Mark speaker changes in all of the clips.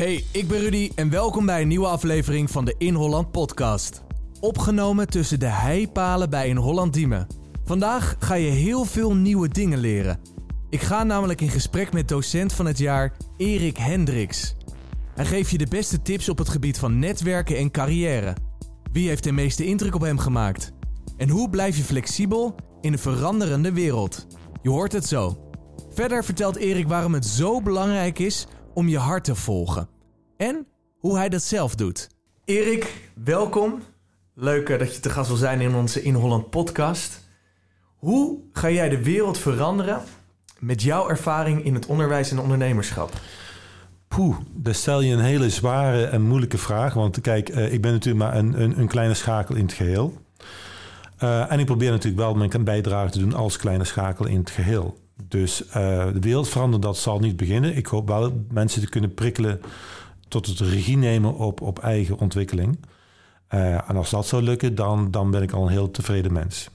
Speaker 1: Hey, ik ben Rudy en welkom bij een nieuwe aflevering van de In Holland podcast. Opgenomen tussen de heipalen bij In Holland Diemen. Vandaag ga je heel veel nieuwe dingen leren. Ik ga namelijk in gesprek met docent van het jaar Erik Hendricks. Hij geeft je de beste tips op het gebied van netwerken en carrière. Wie heeft de meeste indruk op hem gemaakt? En hoe blijf je flexibel in een veranderende wereld? Je hoort het zo. Verder vertelt Erik waarom het zo belangrijk is om je hart te volgen. En hoe hij dat zelf doet. Erik, welkom. Leuk eh, dat je te gast wil zijn in onze In Holland podcast. Hoe ga jij de wereld veranderen met jouw ervaring in het onderwijs en ondernemerschap?
Speaker 2: Poeh, daar stel je een hele zware en moeilijke vraag. Want kijk, eh, ik ben natuurlijk maar een, een, een kleine schakel in het geheel. Uh, en ik probeer natuurlijk wel mijn bijdrage te doen als kleine schakel in het geheel. Dus uh, de wereld veranderen, dat zal niet beginnen. Ik hoop wel mensen te kunnen prikkelen tot het regie nemen op, op eigen ontwikkeling. Uh, en als dat zou lukken, dan, dan ben ik al een heel tevreden mens.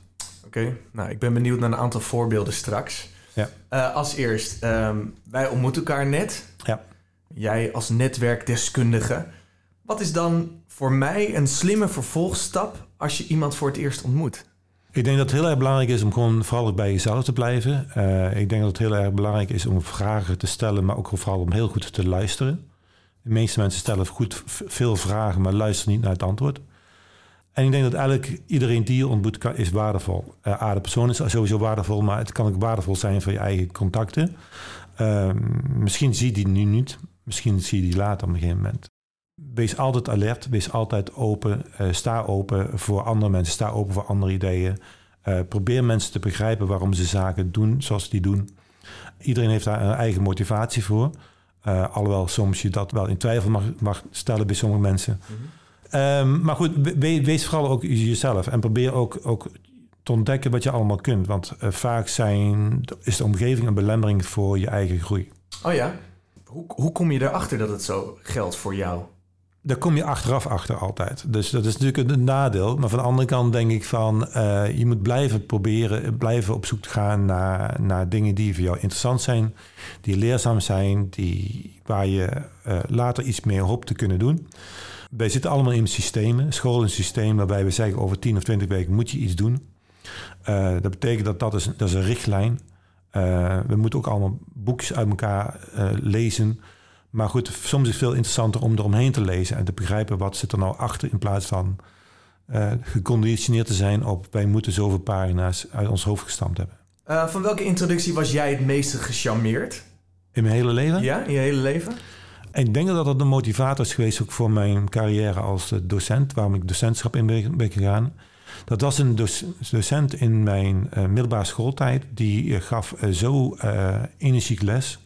Speaker 1: Oké, okay. nou ik ben benieuwd naar een aantal voorbeelden straks.
Speaker 2: Ja.
Speaker 1: Uh, als eerst, um, wij ontmoeten elkaar net.
Speaker 2: Ja.
Speaker 1: Jij als netwerkdeskundige. Wat is dan voor mij een slimme vervolgstap als je iemand voor het eerst ontmoet?
Speaker 2: Ik denk dat het heel erg belangrijk is om gewoon vooral bij jezelf te blijven. Uh, ik denk dat het heel erg belangrijk is om vragen te stellen, maar ook vooral om heel goed te luisteren. De meeste mensen stellen goed veel vragen, maar luisteren niet naar het antwoord. En ik denk dat iedereen die je ontmoet kan, is waardevol. Uh, A, persoon is sowieso waardevol, maar het kan ook waardevol zijn voor je eigen contacten. Uh, misschien zie je die nu niet, misschien zie je die later op een gegeven moment. Wees altijd alert, wees altijd open, uh, sta open voor andere mensen, sta open voor andere ideeën. Uh, probeer mensen te begrijpen waarom ze zaken doen zoals ze die doen. Iedereen heeft daar een eigen motivatie voor. Uh, alhoewel soms je dat wel in twijfel mag, mag stellen bij sommige mensen. Mm-hmm. um, maar goed, we, wees vooral ook jezelf en probeer ook, ook te ontdekken wat je allemaal kunt. Want vaak zijn, is de omgeving een belemmering voor je eigen groei.
Speaker 1: Oh ja? Hoe, hoe kom je erachter dat het zo geldt voor jou?
Speaker 2: Daar kom je achteraf achter altijd. Dus dat is natuurlijk een nadeel. Maar van de andere kant denk ik van... Uh, je moet blijven proberen, blijven op zoek gaan naar, naar dingen die voor jou interessant zijn. Die leerzaam zijn, die, waar je uh, later iets meer hoopt te kunnen doen. Wij zitten allemaal in systemen. School een systeem waarbij we zeggen over 10 of 20 weken moet je iets doen. Uh, dat betekent dat dat is, dat is een richtlijn. we moeten ook allemaal boekjes uit elkaar lezen... Maar goed, soms is het veel interessanter om eromheen te lezen en te begrijpen wat zit er nou achter in plaats van uh, geconditioneerd te zijn op wij moeten zoveel pagina's uit ons hoofd gestampt hebben.
Speaker 1: Uh, van welke introductie was jij het meeste gecharmeerd?
Speaker 2: In mijn hele leven?
Speaker 1: Ja, in je hele leven?
Speaker 2: En ik denk dat dat een motivator is geweest ook voor mijn carrière als docent, waarom ik docentschap in ben gegaan. Dat was een docent in mijn uh, middelbare schooltijd, die gaf zo energiek les.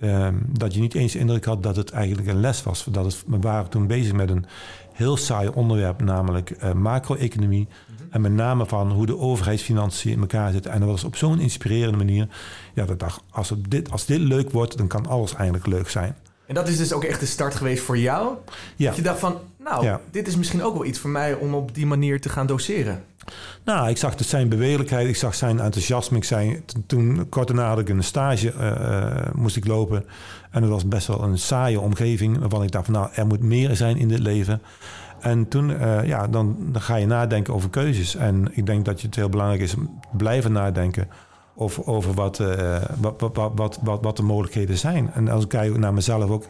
Speaker 2: Um, dat je niet eens de indruk had dat het eigenlijk een les was. Dat het, we waren toen bezig met een heel saai onderwerp, namelijk uh, macro-economie. Mm-hmm. En met name van hoe de overheidsfinanciën in elkaar zitten. En dat was op zo'n inspirerende manier. Ja, dat dacht, als, het dit, als dit leuk wordt, dan kan alles eigenlijk leuk zijn.
Speaker 1: En dat is dus ook echt de start geweest voor jou?
Speaker 2: Ja.
Speaker 1: Dat je dacht van, nou, ja. dit is misschien ook wel iets voor mij om op die manier te gaan doseren.
Speaker 2: Nou, ik zag dus zijn bewegelijkheid, ik zag zijn enthousiasme. Ik zei, toen, kort daarna had ik een stage, uh, moest ik lopen. En het was best wel een saaie omgeving, waarvan ik dacht nou, er moet meer zijn in dit leven. En toen, uh, ja, dan, dan ga je nadenken over keuzes. En ik denk dat het heel belangrijk is blijven nadenken over, over wat, wat, wat, wat, wat, wat de mogelijkheden zijn. En als ik kijk naar mezelf ook,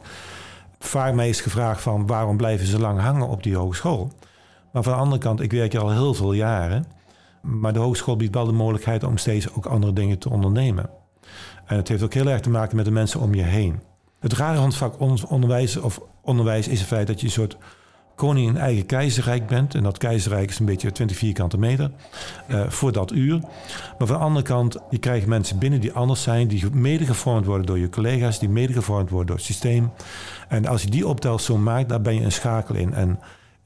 Speaker 2: vaak mij is gevraagd van waarom blijven ze lang hangen op die hogeschool? Maar van de andere kant, ik werk hier al heel veel jaren. Maar de hogeschool biedt wel de mogelijkheid om steeds ook andere dingen te ondernemen. En het heeft ook heel erg te maken met de mensen om je heen. Het rare van het vak onderwijs, of onderwijs is het feit dat je een soort koning in eigen keizerrijk bent. En dat keizerrijk is een beetje 20 vierkante meter uh, voor dat uur. Maar van de andere kant, je krijgt mensen binnen die anders zijn, die mede gevormd worden door je collega's, die mede gevormd worden door het systeem. En als je die optelsom maakt, daar ben je een schakel in. En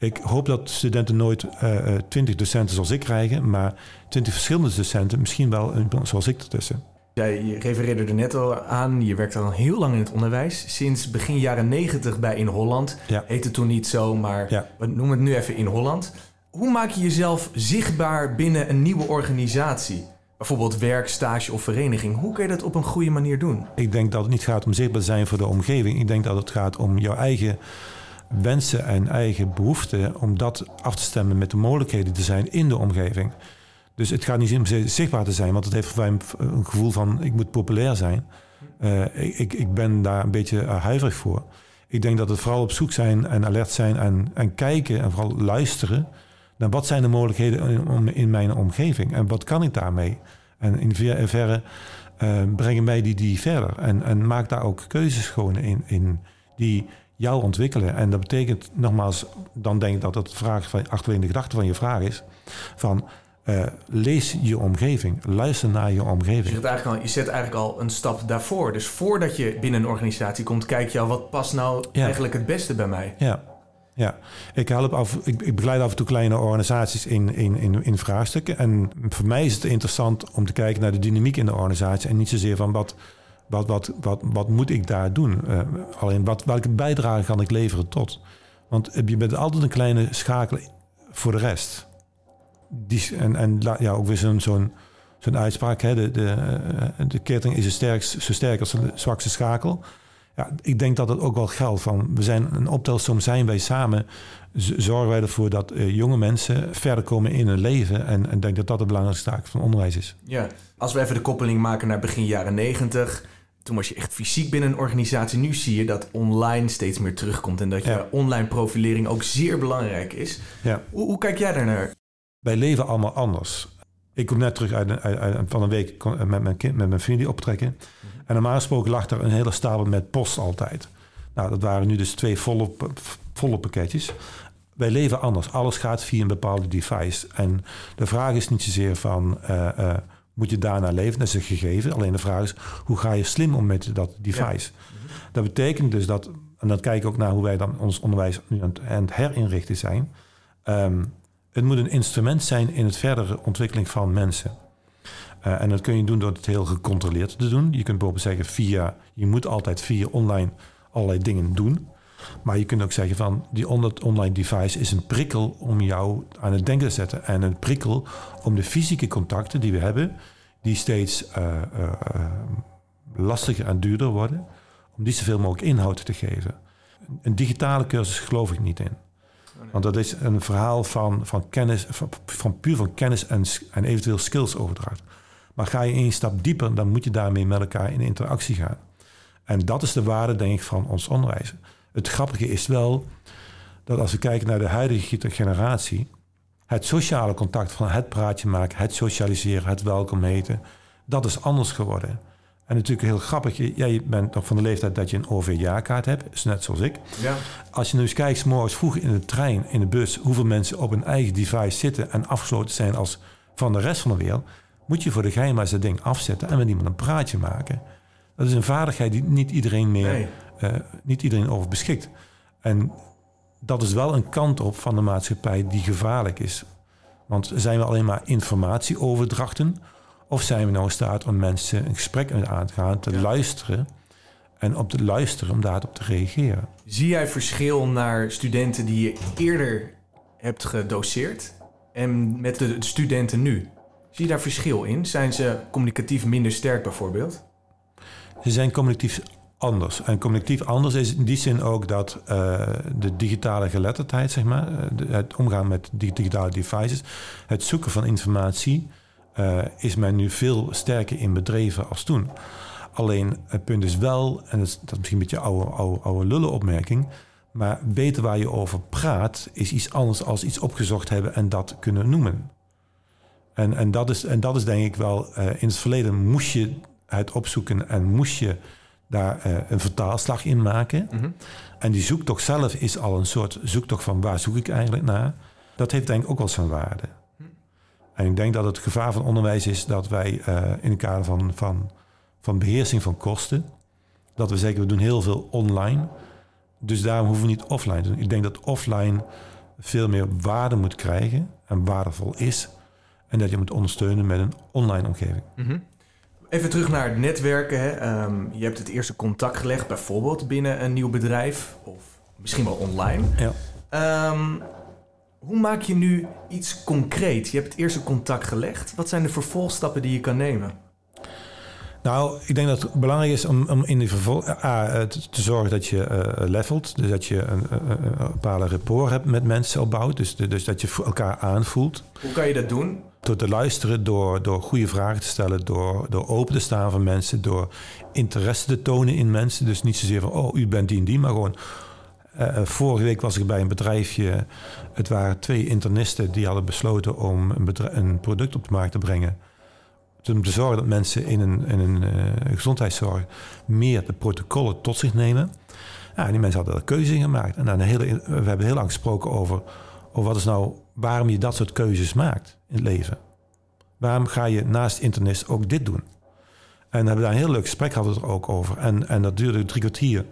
Speaker 2: ik hoop dat studenten nooit twintig uh, docenten zoals ik krijgen, maar twintig verschillende docenten, misschien wel zoals ik ertussen.
Speaker 1: Jij refereerde er net al aan, je werkt al heel lang in het onderwijs. Sinds begin jaren negentig bij In Holland.
Speaker 2: Ja.
Speaker 1: Heet het toen niet zo, maar
Speaker 2: ja.
Speaker 1: we noemen het nu even In Holland. Hoe maak je jezelf zichtbaar binnen een nieuwe organisatie? bijvoorbeeld werk, stage of vereniging. Hoe kun je dat op een goede manier doen?
Speaker 2: Ik denk dat het niet gaat om zichtbaar zijn voor de omgeving. Ik denk dat het gaat om jouw eigen wensen en eigen behoeften, om dat af te stemmen met de mogelijkheden er zijn in de omgeving. Dus het gaat niet om zichtbaar te zijn, want het heeft voor mij een gevoel van ik moet populair zijn. Uh, ik, ik ben daar een beetje huiverig voor. Ik denk dat het vooral op zoek zijn en alert zijn en, en kijken en vooral luisteren naar wat zijn de mogelijkheden in, in mijn omgeving en wat kan ik daarmee. En in verre uh, brengen mij die, die verder. En, en maak daar ook keuzes gewoon in, in die jou ontwikkelen. En dat betekent nogmaals, dan denk ik dat het vraag van achterin de gedachte van je vraag is. Van uh, lees je omgeving, luister naar je omgeving.
Speaker 1: je, zet eigenlijk al, je zet eigenlijk al een stap daarvoor. Dus voordat je binnen een organisatie komt, kijk je al wat past nou eigenlijk het beste bij mij.
Speaker 2: Ja, ja. Ik, help af, ik, ik, begeleid af en toe kleine organisaties in, in, in, in vraagstukken. En voor mij is het interessant om te kijken naar de dynamiek in de organisatie. En niet zozeer van wat, wat, wat, wat, wat moet ik daar doen. Uh, alleen wat, welke bijdrage kan ik leveren tot. Want je bent altijd een kleine schakel voor de rest die, en, en ja, ook weer zo'n zo'n zo'n uitspraak. De, de, eh, de ketting is zo sterk als de zwakste schakel. Ja, ik denk dat het ook wel geldt van we zijn een optelsom zijn wij samen. Zorgen wij ervoor dat uh, jonge mensen verder komen in hun leven. En ik denk dat dat de belangrijkste taak van onderwijs is.
Speaker 1: Ja, als we even de koppeling maken naar begin jaren negentig. Toen was je echt fysiek binnen een organisatie. Nu zie je dat online steeds meer terugkomt. En dat je online profilering ook zeer belangrijk is. Ja. Hoe, hoe kijk jij daarnaar?
Speaker 2: wij leven allemaal anders. Ik kom net terug uit, uit, van een week met mijn, kind, met mijn familie optrekken. Mhm. En normaal gesproken lag er een hele stapel met post altijd. Nou, dat waren nu dus twee volle, volle pakketjes. Wij leven anders. Alles gaat via een bepaalde device. En de vraag is niet zozeer van... Uh, uh, moet je daarna leven? Dat is een gegeven. Alleen de vraag is, hoe ga je slim om met dat device? Mhm. Dat betekent dus dat... En dan kijk ik ook naar hoe wij dan ons onderwijs nu aan het herinrichten zijn... Um, het moet een instrument zijn in het verdere ontwikkeling van mensen. Uh, en dat kun je doen door het heel gecontroleerd te doen. Je kunt bijvoorbeeld zeggen via, je moet altijd via online allerlei dingen doen. Maar je kunt ook zeggen van die online device is een prikkel om jou aan het denken te zetten. En een prikkel om de fysieke contacten die we hebben, die steeds uh, uh, lastiger en duurder worden, om die zoveel mogelijk inhoud te geven. Een digitale cursus geloof ik niet in. Want dat is een verhaal van, van kennis, van, puur van kennis en, en eventueel skillsoverdracht. Maar ga je één stap dieper, dan moet je daarmee met elkaar in interactie gaan. En dat is de waarde, denk ik, van ons onderwijs. Het grappige is wel dat als we kijken naar de huidige generatie, het sociale contact van het praatje maken, het socialiseren, het welkom heten, dat is anders geworden. En natuurlijk heel grappig, jij bent nog van de leeftijd dat je een OV-jaarkaart hebt, is net zoals ik. Ja. Als je nu eens kijkt, morgens vroeg in de trein, in de bus, hoeveel mensen op een eigen device zitten en afgesloten zijn als van de rest van de wereld, moet je voor de geheim maar dat ding afzetten en met iemand een praatje maken. Dat is een vaardigheid die niet iedereen meer, uh, niet iedereen over beschikt. En dat is wel een kant op van de maatschappij die gevaarlijk is. Want zijn we alleen maar informatie overdrachten of zijn we nou in staat om mensen een gesprek aan te gaan, te luisteren en op te luisteren om daarop te reageren?
Speaker 1: Zie jij verschil naar studenten die je eerder hebt gedoseerd en met de studenten nu? Zie je daar verschil in? Zijn ze communicatief minder sterk bijvoorbeeld?
Speaker 2: Ze zijn communicatief anders. En communicatief anders is in die zin ook dat uh, de digitale geletterdheid, zeg maar, eh, het omgaan met digitale devices, het zoeken van informatie, uh, is men nu veel sterker in bedreven als toen. Alleen het punt is wel, en dat is, dat is misschien een beetje oude, oude, oude lullenopmerking, maar weten waar je over praat is iets anders als iets opgezocht hebben en dat kunnen noemen. En, en, dat, is, en dat is denk ik wel, in het verleden moest je het opzoeken en moest je daar uh, een vertaalslag in maken. Mm -hmm. En die zoektocht zelf is al een soort zoektocht van waar zoek ik eigenlijk naar. Dat heeft denk ik ook wel zijn waarde. En ik denk dat het gevaar van onderwijs is dat wij uh, in het kader van, van, van beheersing van kosten, dat we zeggen we doen heel veel online. Dus daarom hoeven we niet offline te doen. Ik denk dat offline veel meer waarde moet krijgen en waardevol is. En dat je moet ondersteunen met een online omgeving.
Speaker 1: Mhm. Even terug naar het netwerken. Hè. Um, je hebt het eerste contact gelegd, bijvoorbeeld binnen een nieuw bedrijf of misschien wel online. Ja. Um, Hoe maak je nu iets concreet? Je hebt het eerste contact gelegd. Wat zijn de vervolgstappen die je kan nemen?
Speaker 2: Nou, ik denk dat het belangrijk is om, om in de vervolg uh, te, te, zorgen dat je uh, levelt. Dus dat je een, een, een bepaalde rapport hebt met mensen opbouwt. Dus, dus dat je elkaar aanvoelt.
Speaker 1: Hoe kan je dat doen?
Speaker 2: Door te luisteren, door, door goede vragen te stellen, door, door open te staan voor mensen, door interesse te tonen in mensen. Dus niet zozeer van, oh, u bent die en die, maar gewoon... Uh, vorige week was ik bij een bedrijfje. Het waren twee internisten die hadden besloten om een, een product op de markt te brengen om te zorgen dat mensen in een, in een uh, gezondheidszorg meer de protocollen tot zich nemen. Ja, die mensen hadden er keuze in gemaakt. En dan een hele, we hebben heel lang gesproken over, over wat is nou, waarom je dat soort keuzes maakt in het leven. Waarom ga je naast internist ook dit doen? En hebben daar een heel leuk gesprek hadden we er ook over. En, en dat duurde drie kwartier.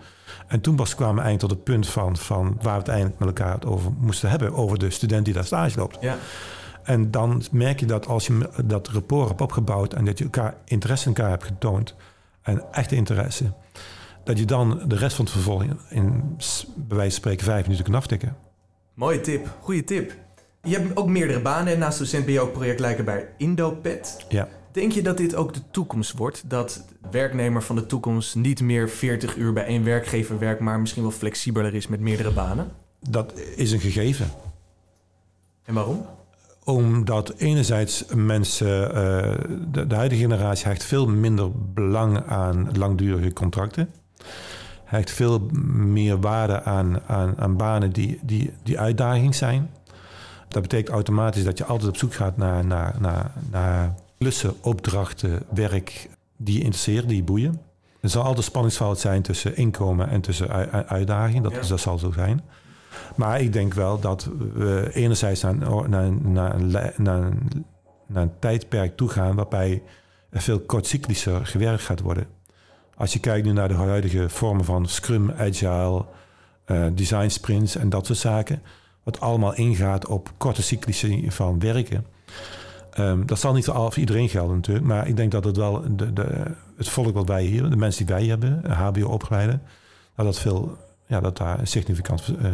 Speaker 2: En toen kwamen we eigenlijk tot het punt van, van waar we het eindelijk met elkaar het over moesten hebben. Over de student die daar stage loopt.
Speaker 1: Ja.
Speaker 2: En dan merk je dat als je dat rapport hebt opgebouwd en dat je elkaar interesse in elkaar hebt getoond, en echte interesse, dat je dan de rest van het vervolg in, bij wijze van spreken vijf minuten kan aftikken.
Speaker 1: Mooie tip, goede tip. Je hebt ook meerdere banen. Naast docent ben je ook projectleider bij Indopet.
Speaker 2: Ja.
Speaker 1: Denk je dat dit ook de toekomst wordt? Dat de werknemer van de toekomst niet meer 40 uur bij één werkgever werkt, maar misschien wel flexibeler is met meerdere banen?
Speaker 2: Dat is een gegeven.
Speaker 1: En waarom?
Speaker 2: Omdat enerzijds mensen, uh, de, de, huidige generatie hecht veel minder belang aan langdurige contracten. Hecht veel meer waarde aan, aan, aan banen die, die, die uitdaging zijn. Dat betekent automatisch dat je altijd op zoek gaat naar, naar, naar, naar klussen, opdrachten, werk die je interesseren, die je boeien. Er zal altijd spanningsveld zijn tussen inkomen en tussen uitdaging. Dat, ja. dat zal zo zijn. Maar ik denk wel dat we enerzijds naar, naar, naar, naar, naar een tijdperk toe gaan waarbij er veel kortcyclischer gewerkt gaat worden. Als je kijkt nu naar de huidige vormen van Scrum, Agile, uh, design sprints en dat soort zaken, wat allemaal ingaat op korte cyclissen van werken. Um, dat zal niet voor iedereen gelden natuurlijk, maar ik denk dat het wel de, de, het volk wat wij hier, de mensen die wij hebben, HBO-opgeleiden, dat dat veel ja, dat daar een significant uh,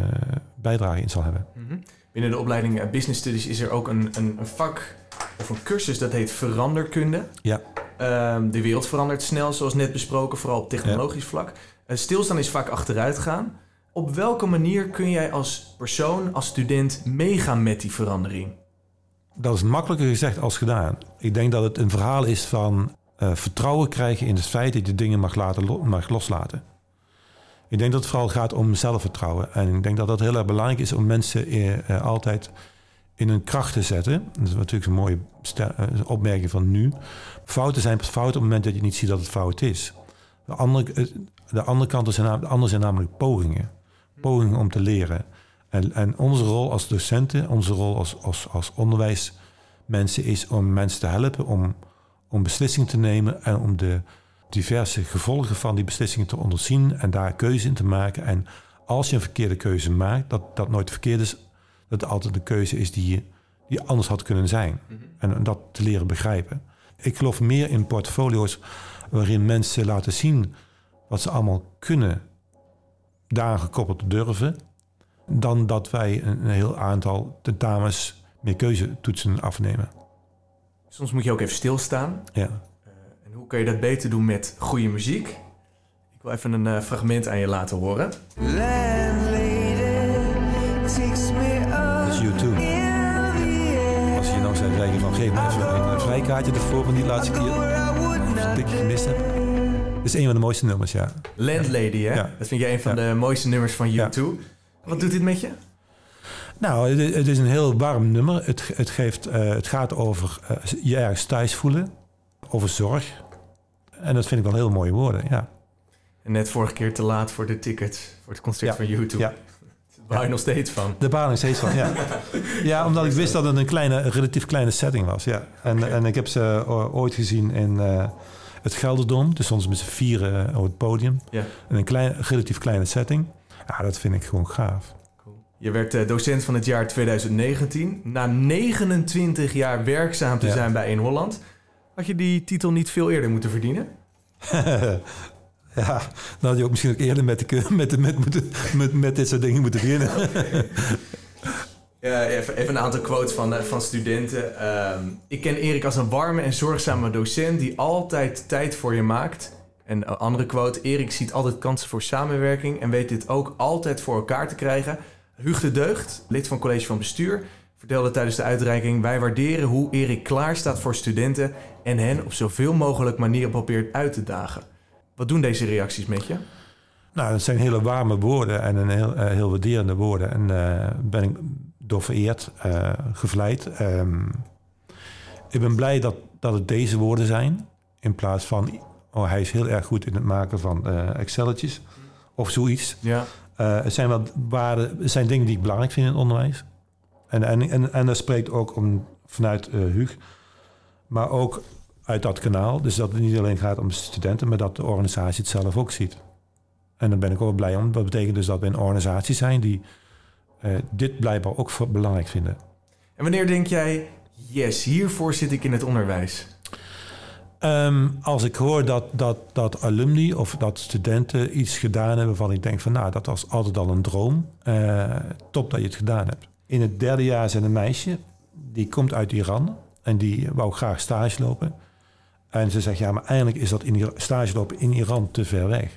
Speaker 2: bijdrage in zal hebben.
Speaker 1: Mm -hmm. Binnen de opleiding Business Studies is er ook een, een, een, vak of een cursus dat heet veranderkunde.
Speaker 2: Ja.
Speaker 1: Um, de wereld verandert snel, zoals net besproken, vooral op technologisch ja. vlak. Uh, stilstaan is vaak achteruit gaan. Op welke manier kun jij als persoon, als student meegaan met die verandering?
Speaker 2: Dat is makkelijker gezegd als gedaan. Ik denk dat het een verhaal is van uh, vertrouwen krijgen in het feit dat je dingen mag, laten, mag loslaten. Ik denk dat het vooral gaat om zelfvertrouwen. En ik denk dat dat heel erg belangrijk is om mensen eh, altijd in hun kracht te zetten. Dat is natuurlijk een mooie opmerking van nu. Fouten zijn pas fouten op het moment dat je niet ziet dat het fout is. De andere, de andere kant zijn, de andere zijn namelijk pogingen. Pogingen om te leren. En, en onze rol als docenten, onze rol als, als, als onderwijsmensen is om mensen te helpen om, om beslissingen te nemen en om de diverse gevolgen van die beslissingen te onderzien en daar keuze in te maken. En als je een verkeerde keuze maakt, dat dat nooit verkeerd is, dat het altijd de keuze is die, die anders had kunnen zijn. -hmm. En dat te leren begrijpen. Ik geloof meer in portfolio's waarin mensen laten zien wat ze allemaal kunnen, daar gekoppeld durven, dan dat wij een, een heel aantal tentamens meer keuzetoetsen afnemen.
Speaker 1: Soms moet je ook even stilstaan.
Speaker 2: Ja.
Speaker 1: Hoe kan je dat beter doen met goede muziek? Ik wil even een uh, fragment aan je laten horen.
Speaker 2: Dat is YouTube. Als je nou zou zeggen van geef me even een vrijkaartje ervoor van die laatste keer. Of een tikje gemist heb. Dat is een van de mooiste nummers, ja.
Speaker 1: Landlady, hè? Ja. Dat vind jij een van ja. de mooiste nummers van YouTube. Ja. Wat doet dit met je?
Speaker 2: Nou, het, het, is een heel warm nummer. Het, het, geeft, uh, het gaat over uh, je ergens thuis voelen. Over zorg. En dat vind ik wel heel mooie woorden, ja.
Speaker 1: En net vorige keer te laat voor de tickets voor het concert van YouTube.
Speaker 2: Ja.
Speaker 1: Daar je nog steeds van.
Speaker 2: Daar baal ik nog steeds van, ja. ja, omdat ik wist dat het een, kleine, een relatief kleine setting was, ja. En, okay. en ik heb ze ooit gezien in uh, het Gelderdom. Dus soms met z'n vieren op het podium.
Speaker 1: Ja.
Speaker 2: In een klein, relatief kleine setting. Ja, dat vind ik gewoon gaaf.
Speaker 1: Je werd docent van het jaar 2019. Na 29 jaar werkzaam te ja. zijn bij 1 Holland... Had je die titel niet veel eerder moeten verdienen?
Speaker 2: ja, dan had je ook misschien ook eerder met, de, met, met, met, met, met dit soort dingen moeten beginnen.
Speaker 1: Okay. Ja, even, even een aantal quotes van, eh, van studenten. Ehm, ik ken Erik als een warme en zorgzame docent die altijd tijd voor je maakt. En een andere quote, Erik ziet altijd kansen voor samenwerking en weet dit ook altijd voor elkaar te krijgen. Huug de Deugd, lid van college van bestuur, vertelde tijdens de uitreiking... wij waarderen hoe Erik klaar staat voor studenten... en hen op zoveel mogelijk manieren probeert uit te dagen. Wat doen deze reacties met je?
Speaker 2: Nou, het zijn hele warme woorden en een heel, uh, heel waarderende woorden. En uh, ben ik door vereerd, uh, gevleid. Um, ik ben blij dat, dat het deze woorden zijn. In plaats van, oh, hij is heel erg goed in het maken van Excelletjes of zoiets.
Speaker 1: Ja.
Speaker 2: het zijn wel waarden, het zijn dingen die ik belangrijk vind in het onderwijs. En, en, en, en dat spreekt ook om, vanuit Huug, maar ook uit dat kanaal. Dus dat het niet alleen gaat om de studenten, maar dat de organisatie het zelf ook ziet. En daar ben ik ook blij om. Dat betekent dus dat we een organisatie zijn die uh, dit blijkbaar ook belangrijk vinden.
Speaker 1: En wanneer denk jij, yes, hiervoor zit ik in het onderwijs?
Speaker 2: Um, als ik hoor dat, dat, dat alumni of dat studenten iets gedaan hebben waarvan ik denk van nou, dat was altijd al een droom. Uh, top dat je het gedaan hebt. In het derde jaar zijn een meisje, die komt uit Iran en die wou graag stage lopen. En ze zegt ja, maar eigenlijk is dat in stage lopen in Iran te ver weg.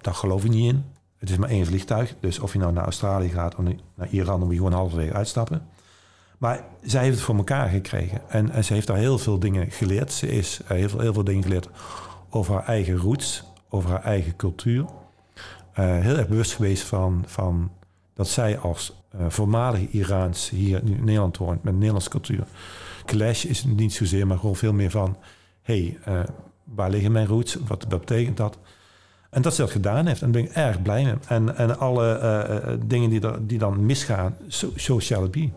Speaker 2: Daar geloof ik niet in. Het is maar één vliegtuig. Dus of je nou naar Australië gaat of naar Iran, dan moet je gewoon halverwege uitstappen. Maar zij heeft het voor elkaar gekregen. En, en ze heeft daar heel veel dingen geleerd. Ze is uh, heel, veel, heel veel dingen geleerd over haar eigen roots, over haar eigen cultuur. Uh, heel erg bewust geweest van, van dat zij als uh, voormalige Iraans hier in Nederland woont met Nederlandse cultuur. Clash is niet zozeer, maar gewoon veel meer van: hé, hey, waar liggen mijn roots? Wat, wat betekent dat? En dat ze dat gedaan heeft. En daar ben ik erg blij mee. En, en alle uh, dingen die, er, die dan misgaan, so, so shall it be.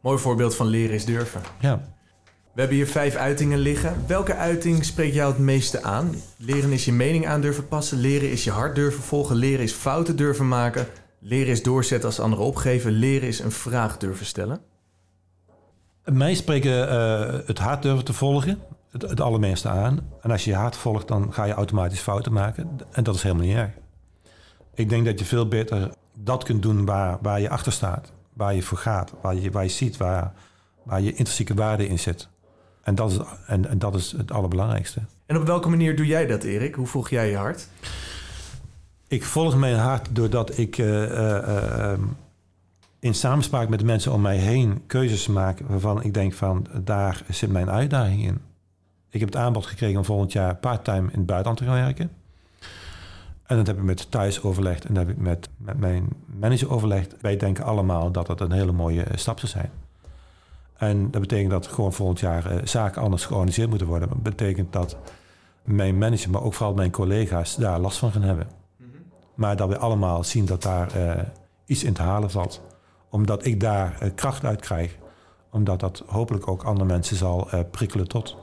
Speaker 1: Mooi voorbeeld van leren is durven.
Speaker 2: Ja.
Speaker 1: We hebben hier vijf uitingen liggen. Welke uiting spreekt jou het meeste aan? Leren is je mening aan durven passen. Leren is je hart durven volgen. Leren is fouten durven maken. Leren is doorzetten als anderen opgeven. Leren is een vraag durven stellen.
Speaker 2: Mij spreken uh, het hart durven te volgen het, het allermeeste aan. En als je je hart volgt, dan ga je automatisch fouten maken. En dat is helemaal niet erg. Ik denk dat je veel beter dat kunt doen waar, waar je achter staat. Waar je voor gaat. Waar je, waar je ziet waar, waar je intrinsieke waarde in zit. En dat, is, en, en dat is het allerbelangrijkste.
Speaker 1: En op welke manier doe jij dat, Erik? Hoe volg jij je hart?
Speaker 2: Ik volg mijn hart doordat ik uh, uh, in samenspraak met de mensen om mij heen keuzes maak waarvan ik denk van daar zit mijn uitdaging in. Ik heb het aanbod gekregen om volgend jaar part-time in het buitenland te gaan werken. En dat heb ik met thuis overlegd en dat heb ik met, met mijn manager overlegd. Wij denken allemaal dat het een hele mooie eh, stap zou zijn. En dat betekent dat gewoon volgend jaar zaken anders georganiseerd moeten worden. Dat betekent dat mijn manager, maar ook vooral mijn collega's daar last van gaan hebben. Maar dat we allemaal zien dat daar uh, iets in te halen valt. Omdat ik daar uh, kracht uit krijg. Omdat dat hopelijk ook andere mensen zal prikkelen tot.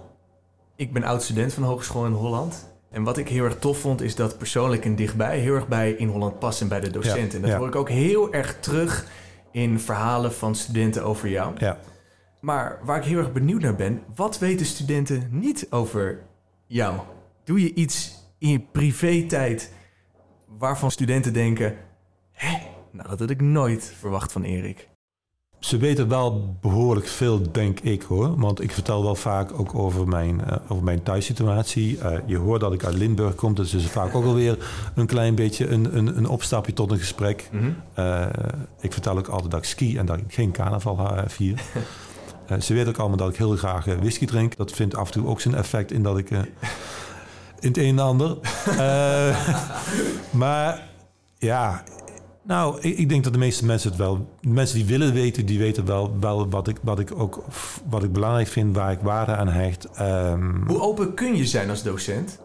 Speaker 1: Ik ben oud-student van de Hogeschool in Holland. En wat ik heel erg tof vond, is dat persoonlijk en dichtbij heel erg bij in Holland past en bij de docenten. en dat ja. hoor ik ook heel erg terug in verhalen van studenten over jou.
Speaker 2: Ja.
Speaker 1: Maar waar ik heel erg benieuwd naar ben, wat weten studenten niet over jou? Doe je iets in je privé-tijd waarvan studenten denken: hé, nou dat had ik nooit verwacht van Erik?
Speaker 2: Ze weten wel behoorlijk veel, denk ik hoor. Want ik vertel wel vaak ook over mijn, uh, over mijn thuissituatie. Uh, je hoort dat ik uit Limburg kom, dus is vaak ook alweer een klein beetje een, een, een opstapje tot een gesprek. Mm -hmm. uh, ik vertel ook altijd dat ik ski en dat ik geen carnaval vier. ze weten ook allemaal dat ik heel graag whisky drink. Dat vindt af en toe ook zijn effect in dat ik in het een en ander. maar ja, nou, ik, ik, denk dat de meeste mensen het wel. Mensen die willen weten, die weten wel, wel wat, ik, wat ik ook wat ik belangrijk vind, waar ik waarde aan hecht. Um,
Speaker 1: Hoe open kun je zijn als docent?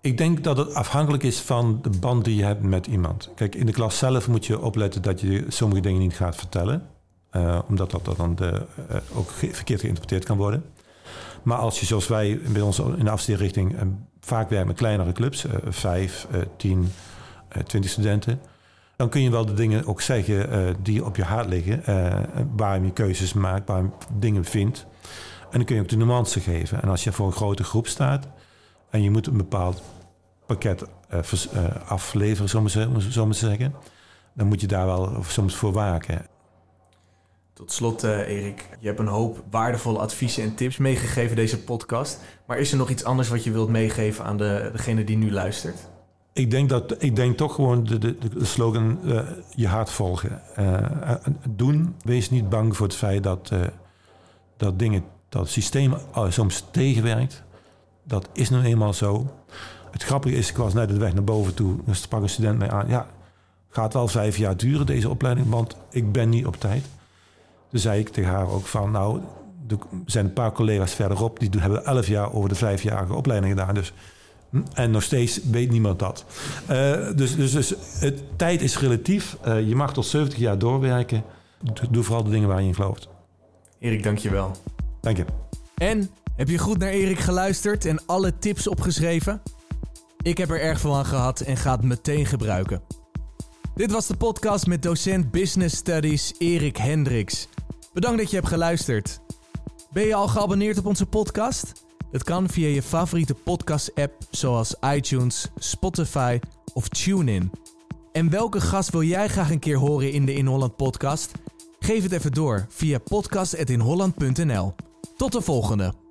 Speaker 2: Ik denk dat het afhankelijk is van de band die je hebt met iemand. Kijk, in de klas zelf moet je opletten dat je sommige dingen niet gaat vertellen. Uh, omdat dat, dat dan de, uh, ook verkeerd geïnterpreteerd kan worden. Maar als je, zoals wij bij ons in de afstudeerrichting, uh, vaak werken met kleinere clubs, vijf, tien, twintig studenten, dan kun je wel de dingen ook zeggen die op je hart liggen, uh, waar je keuzes maakt, waar je dingen vindt. En dan kun je ook de nuance geven. En als je voor een grote groep staat en je moet een bepaald pakket afleveren, zullen we zeggen, dan moet je daar wel soms voor waken.
Speaker 1: Tot slot, uh, Erik, je hebt een hoop waardevolle adviezen en tips meegegeven deze podcast. Maar is er nog iets anders wat je wilt meegeven aan de, degene die nu luistert?
Speaker 2: Ik denk, dat, ik denk toch gewoon de, de, de slogan uh, je hart volgen. Uh, doen, wees niet bang voor het feit dat, dat dingen, dat het systeem soms tegenwerkt. Dat is nu eenmaal zo. Het grappige is, ik was net de weg naar boven toe. Dus sprak een student mij aan. Ja, gaat wel vijf jaar duren deze opleiding, want ik ben niet op tijd. Toen zei ik tegen haar ook van, nou, er zijn een paar collega's verderop... die hebben elf jaar over de vijfjarige opleiding gedaan. Dus, hm, en nog steeds weet niemand dat. Uh, dus, dus, dus het, tijd is relatief. Uh, je mag tot 70 jaar doorwerken. Doe vooral de dingen waar je in gelooft.
Speaker 1: Erik, dank je wel.
Speaker 2: Dank je.
Speaker 1: En, heb je goed naar Erik geluisterd en alle tips opgeschreven? Ik heb er erg veel aan gehad en ga het meteen gebruiken. Dit was de podcast met docent Business Studies Erik Hendricks. Bedankt dat je hebt geluisterd. Ben je al geabonneerd op onze podcast? Dat kan via je favoriete podcast-app zoals iTunes, Spotify of TuneIn. En welke gast wil jij graag een keer horen in de In Holland podcast? Geef het even door via podcast.inholland.nl. Tot de volgende!